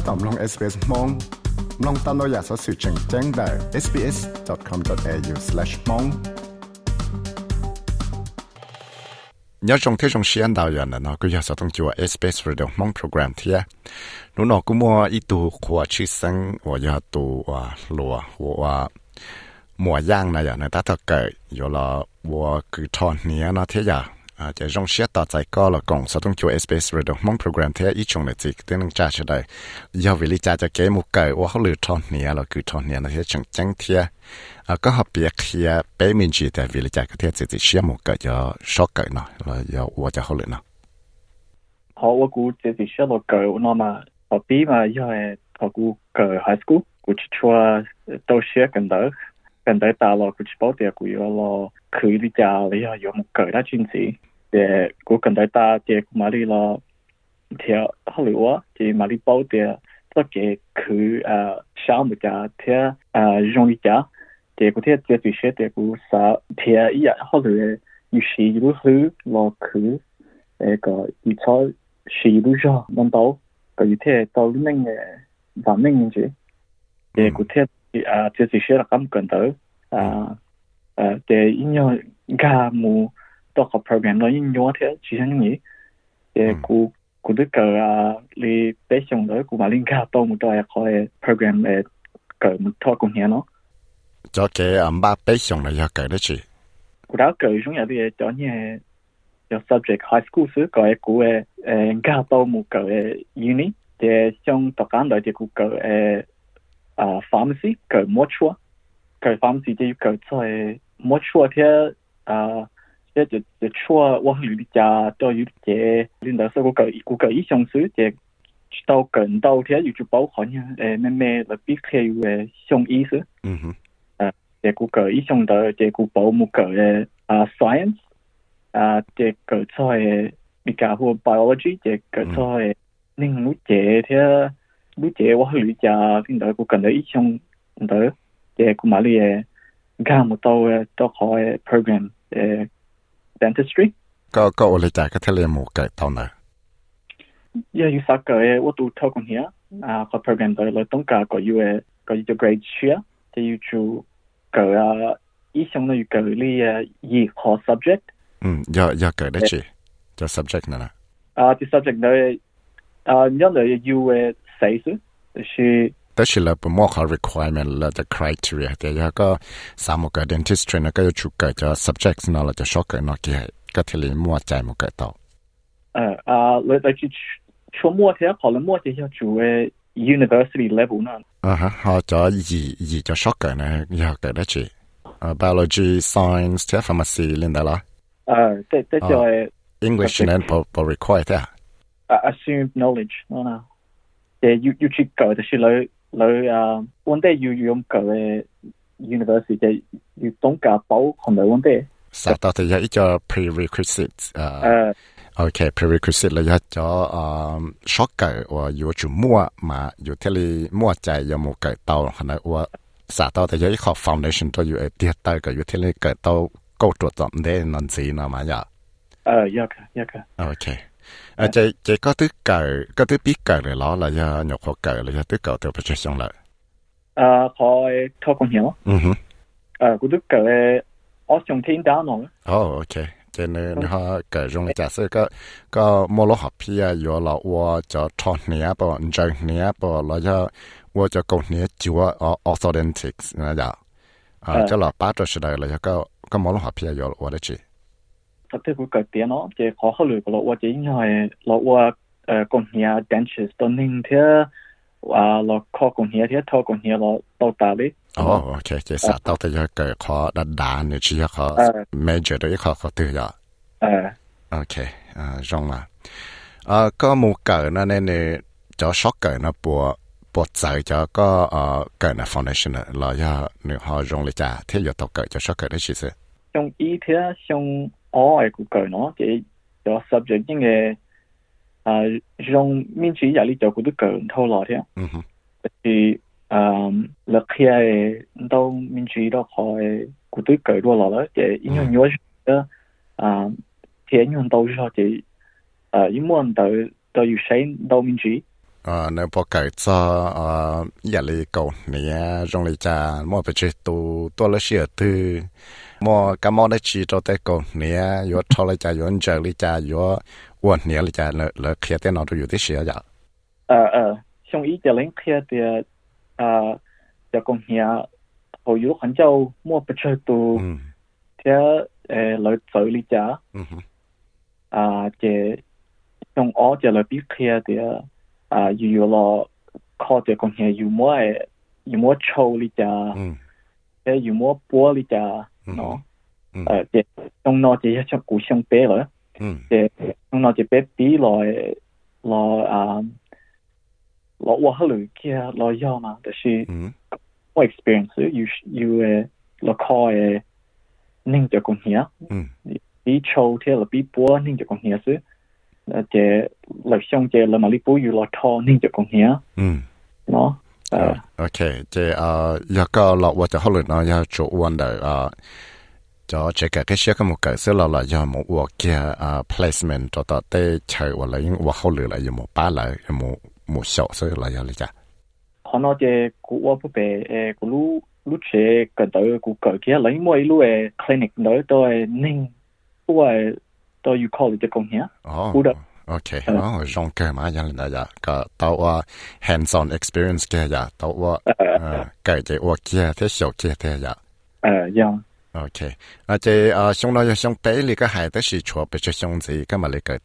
ถ้าตอบลอง SBS มองลองตามเราอยากสอสื่อแจ้งแจ้งได้ sbs.com.au/mong ยอดชงที่ชงเชียนดาวยันนะเนาะก็อยากจะต้องจัว SBS Radio มองโปรแกรมเทียหนูเนก็มัวอีตูขวชื่อสังว่ายาตัว่ลัวว่าหมัวย่างนะอย่างนั้นถ้าเกิดอยู่ละวัวคือทอนเนี้ยนะเที่ย à chỉ rong xe tạt chạy co là cùng sao tung chuột SBS rồi mong program thế ít chung là gì tên năng trả cho đây do vì lý trả cho kế một cái ô hậu lửa thon nè là cứ thon nè là thế chẳng chẳng thế à có hợp biệt khi bé mình chỉ tại vì lý trả cái thế chỉ chỉ xe một cái cho số cái nó là do ô cho hậu lửa nó họ ô cú chỉ chỉ xe một cái nó mà họ bí mà do là họ cú cái high school. Của chùa tôi xe gần đỡ gần đỡ ta lo của bảo địa của lo khử lý trả lý do một cái đó chính gì 的经济，也估跟到大这估嘛里了，条后来我这嘛里包点，这个去呃小木家贴呃用一家，这估贴这最些这估啥贴一样，后来有时如何落去。诶个预测是都咗揾到个预贴到呢嘅反面住，诶个贴啊即系写啦咁紧到啊诶嘅应用家冇 多个 program 咯应用贴只系你诶个个啲个啊你俾上到个马linka 多冇多一个 program 诶个冇拖贡献咯。cho cái ẩm ba bé xong là do cái đó chị. Cụ đó cởi xuống nhà đi cho như 有 subject high school 时个嘅股嘅诶加到冇个嘅 uni 嘅像读紧来嘅股个诶啊 pharmacy 个 mortuary 个 pharmacy 就个在 mortuary 啲啊 即系就出我去你家都有嘅领导说个个个医生时嘅到近到啲要做保好像诶咩咩嚟必须嘅上医师嗯哼，诶嘅个个医生的嘅个保冇个嘅啊 science 啊，这个做诶，你讲或 biology 这个做诶，另路这些路这我去家听到个跟到一项到这个马里诶，讲冇到诶，都好诶 program 诶 dentistry. Có có ole ta cái thele mu cái tao nè. Yeah, you suck cái what tu talk on here. Ừ. À có program đó là tông cả có you uh, có you grade share thì you chu cái à, ý xong nó you cái li yi khó subject. Ừ, giờ giờ cái đấy chị. Cho subject nè. À, cái subject đó à nhớ là you uh, say chứ. Thì 但是咧，不摸考 requirement 啦，就 criteria 嘅有个三个 dentistry 呢个要出嘅就 subject 呢啦，就 shock 嘅呢嘅，个条嚟摸仔冇计到。诶啊，你你去出摸睇，可能摸睇要做诶 university level 呢。啊哈，好咗二二就 shock 嘅呢，要改的字。啊，biology、science、睇 pharmacy 领得啦。诶，即即就系 English 呢不不 require 嘅。啊，assumed knowledge 咯啦。诶，要要去旧就是你 你啊，揾啲要用嘅 university 嘅要懂嘅保同埋揾啲。實到底有一個 prerequisite 誒，OK，prerequisite 你一咗誒 short 嘅話要做乜嘛？要睇你乜仔有冇計到，可能我實到底有一個 foundation 都要一啲低嘅，要睇你計到高咗咗唔得能知啦嘛呀？誒，一個一個。OK。à chị chị có thứ cờ có thứ biết cờ rồi đó là do nhập họ cờ là do thứ cờ theo phát xong lại à họ thôi công hiểu. Ừ hử à của thứ cờ ở trong thiên đá nọ oh ok. Cho nên họ cờ dùng cái giả sử có có mua lô học pia rồi là 我 cho chọn nhé bộ chơi nhé bộ là do 我就讲你做哦 authentics 那叫啊，这老八这时代了，就搞搞毛龙花皮也有了我的去。ว่าได้จี ถ้าเธอกูเกิดเตียนเนาะจะขอเขาเลยก็เราว่าจะยังไงเราว่าเอ่อกงเฮีย dentures ตัวนึงเท่าว่าเราขอกงเฮียเท่าทอกงเฮียเราตตาเลย อ๋อโอเคจะสาตแต่ยังเกิดขอดันดานเนี่ยชี้ขอ major ด้วยขอขอตือยอ เออ โอเคอ่าจงมาอ่าก็มูเกิดนั่นเนี่ยจะช็อกเกิดนะปัวปวดใจจะก็เอ่อเกิดใน foundation เราอย่าหนึ่งหอรงเลยจ้าที่อยู่ตกเกิดจะช็อกเกิดได้ชีส trong ý thế trong ó của cờ nó chỉ cho subject những cái à trong miễn chỉ giả lý cho của đức cờ thâu lọ thế thì à là khi đâu miễn chỉ đó khỏi của đức cờ đua lọ đó chỉ ý nhau nhớ đó à thì anh nhau đâu cho chỉ à ý muốn tới tới yêu say đâu miễn chỉ 呃，那不改做呃压力高，你呀容易家莫不去多多了些的， mò cá mò chỉ cho tới cổ nè yo cho lại cha yo chơi lại cha yo uốn nè lại cha lỡ kia tiền nó tôi yo tới xia giờ ờ ờ xong ý giờ lên kia thì à giờ công nhà hồi yo hẳn châu mua bịch chơi tù. Thế à, lỡ chơi lại cha à chế trong ó giờ lỡ biết kia thì à yo lo khó giờ công nhà yo mua yo mua châu lại cha cái dù mua bố lý cha nó ờ thì trong nó chỉ chắc cũng xong bé rồi thì trong nó chỉ bé tí rồi rồi à rồi qua hết rồi kia rồi do mà đó là qua experience you you là coi ninh cho con hiểu bí châu thế là bí bố ninh cho con hiểu chứ thì là xong thì là mà lý bố you là thọ ninh cho con hiểu OK，即系诶一个落或者可能我要做运的诶，就这个嘅些个冇解释落来，有冇我嘅诶 placement 做到啲齐或者我后来有冇摆来有冇冇小所以来有嚟咋？可能这古我不白诶，古路路车个到古个嘅，嚟每路诶 clinic 到都系宁，都系都要 call 只贡献，哦好 Okay. Oh, John ke ma yan la ya tao ờ, wa hands on experience ke ya dạ. tao wa cái je wa kia thế xiao kia thế ya. Ờ ya. Okay. À je à ờ, xiong la xiong pe li ka hai de shi chuo pe che xiong zi ka ma ờ, le ka.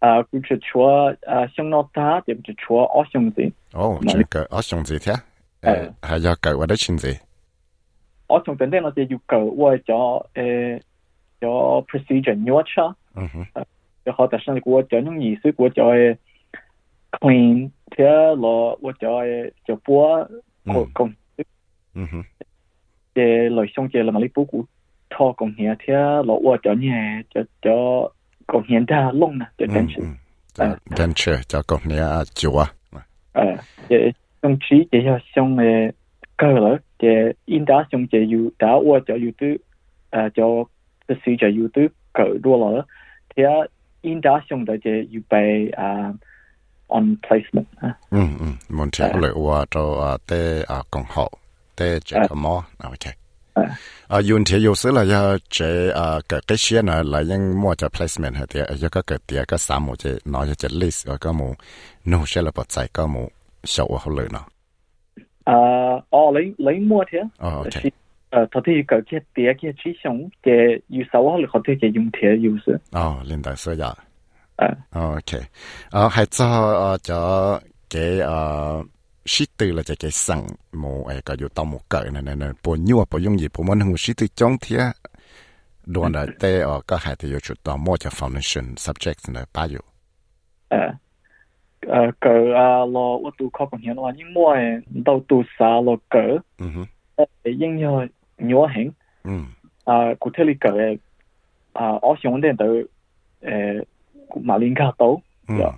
À ku che à xiong no ta de che chuo o xiong zi. Oh, che ka o xiong zi thế. Ờ ha ya ka wa de chin zi. O xiong den den nó je yu ka wa cho eh cho procedure nyo cha. Ừ 就好但是我咗用意思，我咗诶 clean，睇落我咗诶就波个贡。嗯哼，嘅内上嘅啦嘛，你报告拖贡献睇落我咗呢，就咗贡献得窿啦，就真是嗯，就真系就讲你啊，做啊，诶嘅上次嘅要上嘅够啦，嘅应打上嘅要打我就要都诶就嘅事就要都够多啦，睇 下应打上嘅嘅要被诶 on placement 啊，嗯嗯，问题嚟话就啊，啲啊讲好，啲这个么？OK。啊，有题有时啦，要这啊个这些呢，来用么就 placement 系啲，一个个啲个三冇只，攞一只 list，个个冇，弄些了不在个冇，小我好累呢。诶哦你你摸睇啊？哦，OK， 是诶头啲个嘅啲嘅指向嘅要手我哋学啲嘅用贴要是。哦，领导说呀。诶 OK，啊，系做啊咗嘅啊，识对啦，就嘅生冇诶个要到冇计呢呢呢，不nhiều不容易，不冇能识对中贴，乱啦，啲哦个系要出到冇就 foundation subject 呢，把有。诶诶个啊咯，我读考公显嘅话，因为到读啥咯个嗯哼，诶应用 nhỏ hình ừ. à cụ thể là cái à ở xuống đến tới ờ mà linh cả tàu ờ ừ. dạ.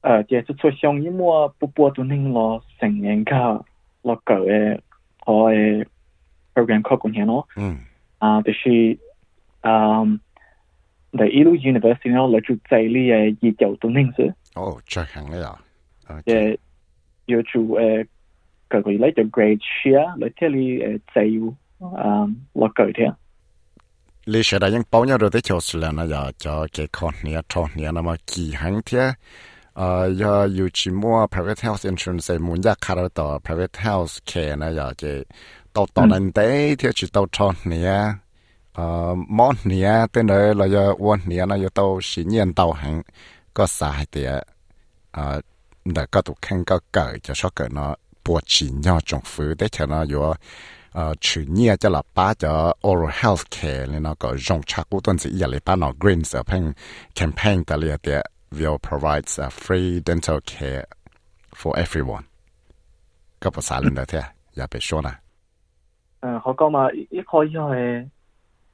à, chỉ là xuất xong nhưng mà bộ bố tụi nên lo thành nhân cả lo cái à, họ program khác cũng hiểu ừ. à thì khi um the Ilu University nó là chủ tài lý ờ gì chậu tụi nên chứ. Oh chắc hẳn đấy ờ, dạ. à ờ yêu chủ ờ cái gọi là cho grade share lấy theo lý dạy Ờ, là cởi thế lý sẽ đã những bao nhiêu rồi tới chỗ là nó giờ cho cái con nhà private health insurance muốn private health care nó ừ. nên thế thì chỉ tàu cho nhà ờ món nhà 呃，去年就喇叭就 oral health care 呢那个用查古段子一礼拜那 greens 啊，拼 campaign 的咧啲 will provides a free dental care for everyone。个不啥人的听，也别说啦。诶，我讲嘛，一开始系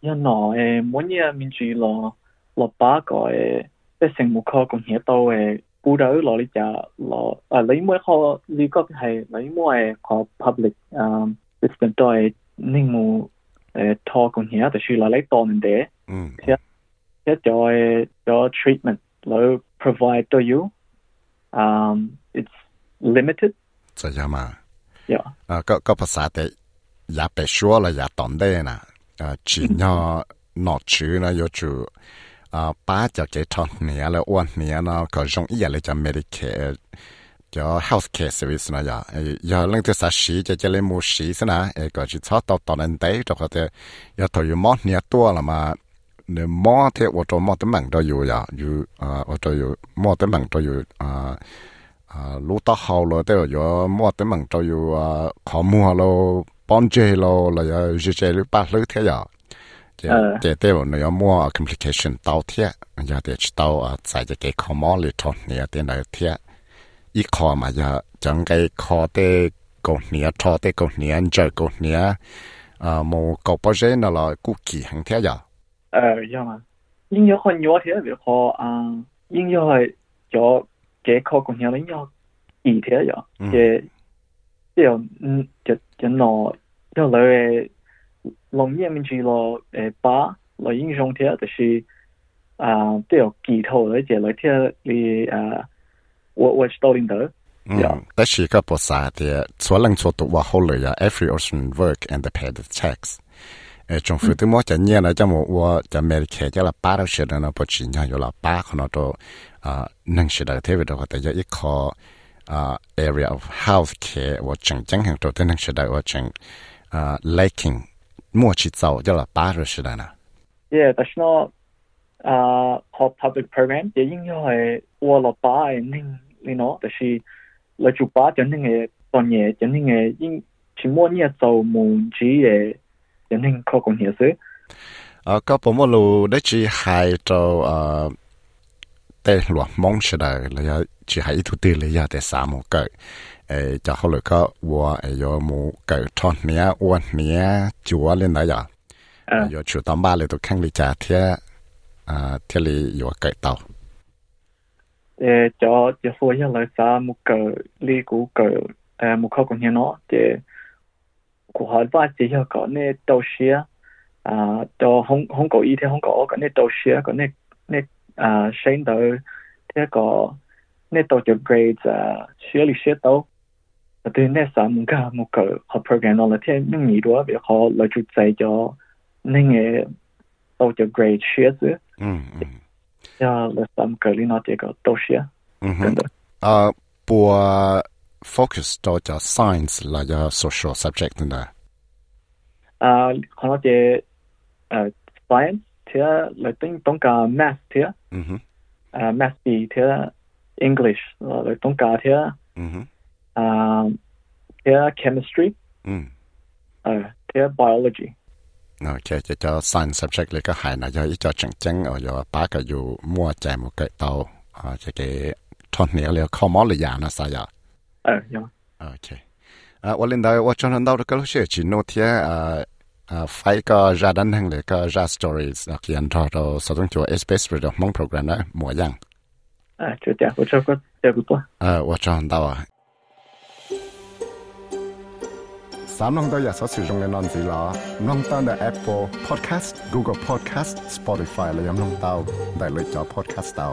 一攞诶，每日面住落落把个诶，即系成木科贡献到诶，古到攞呢只攞啊，你每学你觉得系你每诶学 public 啊，即系都系你冇诶拖贡献，就是攞嚟当人哋，嗯一就系咗 treatment 嚟 provide 到 you um, it's limited. 这样嘛， Yeah. 啊，个个ภาษา的也别说了，也懂得呢，呃，只要脑子呢 system da e ning mo ta kon hia de shula le ton de ja da e da treatment lo provide to you um it's limited จะยามาอ่าก็ก็ภาษาแต่อย่าไปชัวเลยอย่าตอนได้นะอ่าจีนเนาะนอชื่อนะยจูอ่าป้าจะเกทอนเนียแล้วอ้วนเนียเนาะก็จงอีอะไรจะเมริเค 叫 healthcare service 呢呀，要弄点啥事，就叫你没事是呢，哎，个去操到到人得，这个的要头有毛年多了嘛，你毛的我做毛的忙着有呀，有啊，我做有毛的忙着有啊啊，路到好了都有毛的忙着有啊，靠木喽，帮助喽，了要就这里把楼梯呀。เจเตวเนี่ยมัว complication เตาเทียยาเดชเตาอะใส่จะเกะขอมอลิทอนเนี่ยเตนเทีย 一考嘛呀，整个考的过年，考的过年，再过年，啊，冇搞不热那了，估计很天呀。呃，要嘛，音乐和热天比好啊，应该就该考过年了，应该热天呀，也就样，嗯，就就那要来个农业面去咯，呃，把来英雄天就是啊，都有几头来接来天的啊。呃我我是道林德。嗯，但是个菩萨的做人做多话好了呀，every ocean work and the paid tax。诶，政府都冇只念了，就冇我就买了开只八十的那部车，然后有了八可能都啊，能是的特别的话，大家一靠啊，area of health care，我正正很多都能是，我正啊，liking 冇去走，叫了八十的呢。Yeah，但是呢，啊，好 public program 也应该系我老八的。你攞，但是嚟做把真正嘅当嘢，真正嘅应全部呢做门主嘅真正科工业事。啊，ก็ผมว่ารู้ได้จีไฮตัวเอ่อแต่หลวงมองเฉยเลยแล้วจีไฮทุกทีเลยแต่สามโมเกิดเออจะเขาเลยก็ว่าเออยโมเกิดทอนเนี้ยอ้วนเนี้ยจัวเล่นได้ยัง 啊， อยู่ชูตอมบ้านเลยตัวแข่งลิจ่าเทียอ่าเทียลีอยู่เกิดเต่า chế cho chế phô ya lại sa một cờ li cũ cờ. À một khâu cũng như nó chế của họ ba chế ya có nè đầu xia à cho không không có ý thì không có cái nè đầu xia cái nè nè à sinh tới thế có nè đầu cho grades à xia li xia đâu từ nè sa một cái một cờ họ program đó là thì nhưng nhiều đó việc họ là chú dạy cho những cái đầu cho grades xia chứ. Ừ, ừ. Jag läste Carolina Diego Dosia. Mm-hmm. Uh, ah, på Focus då jag science lägger social subject där. Uh, hon hade uh, science till lätten donka math till. Mhm. Uh, math till English och donka till. Mhm. Ähm, uh, till chemistry. Äh, mm. Uh, till biology. nó cho cho subject lấy cái hài là do cho chẳng chẳng ở do bá mua chạy một cái tàu. Ờ, cho cái thon nhẹ liệu không mỏ là giả nó sao vậy? Ờ nhưng ok. À ở lên đây ở trong lần đầu lúc xưa chỉ nói thế à à phải có ra đăng hàng lấy có ra stories là khi anh thọ rồi sau đó cho space rồi mong program đó mua rằng à chưa chắc ở trong cái cái bữa à ở trong đó สามน้องตัวอยากสอสื่อตรงในนอนสีล้อน้องตั้งแต่ Apple Podcast Google Podcast Spotify และยังน้องเต้าได้เลยจอ podcast เต้า